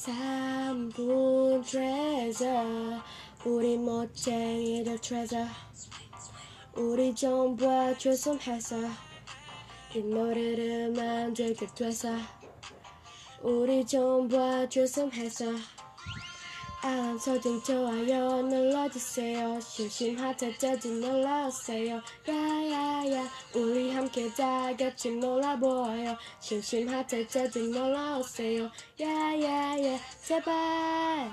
삼분 treasure. 우리 멋쟁이들 treasure. 우리 좀 봐줬음 해서 이 노래를 만들게 돼서 우리 좀 봐줬음 해서 알람 설정 좋아요 눌러주세요. 심심할 때지 놀러오세요. 야야야. 우리 함께 다 같이 놀아보아요. 심심할 때지 놀러오세요. 야야야 제발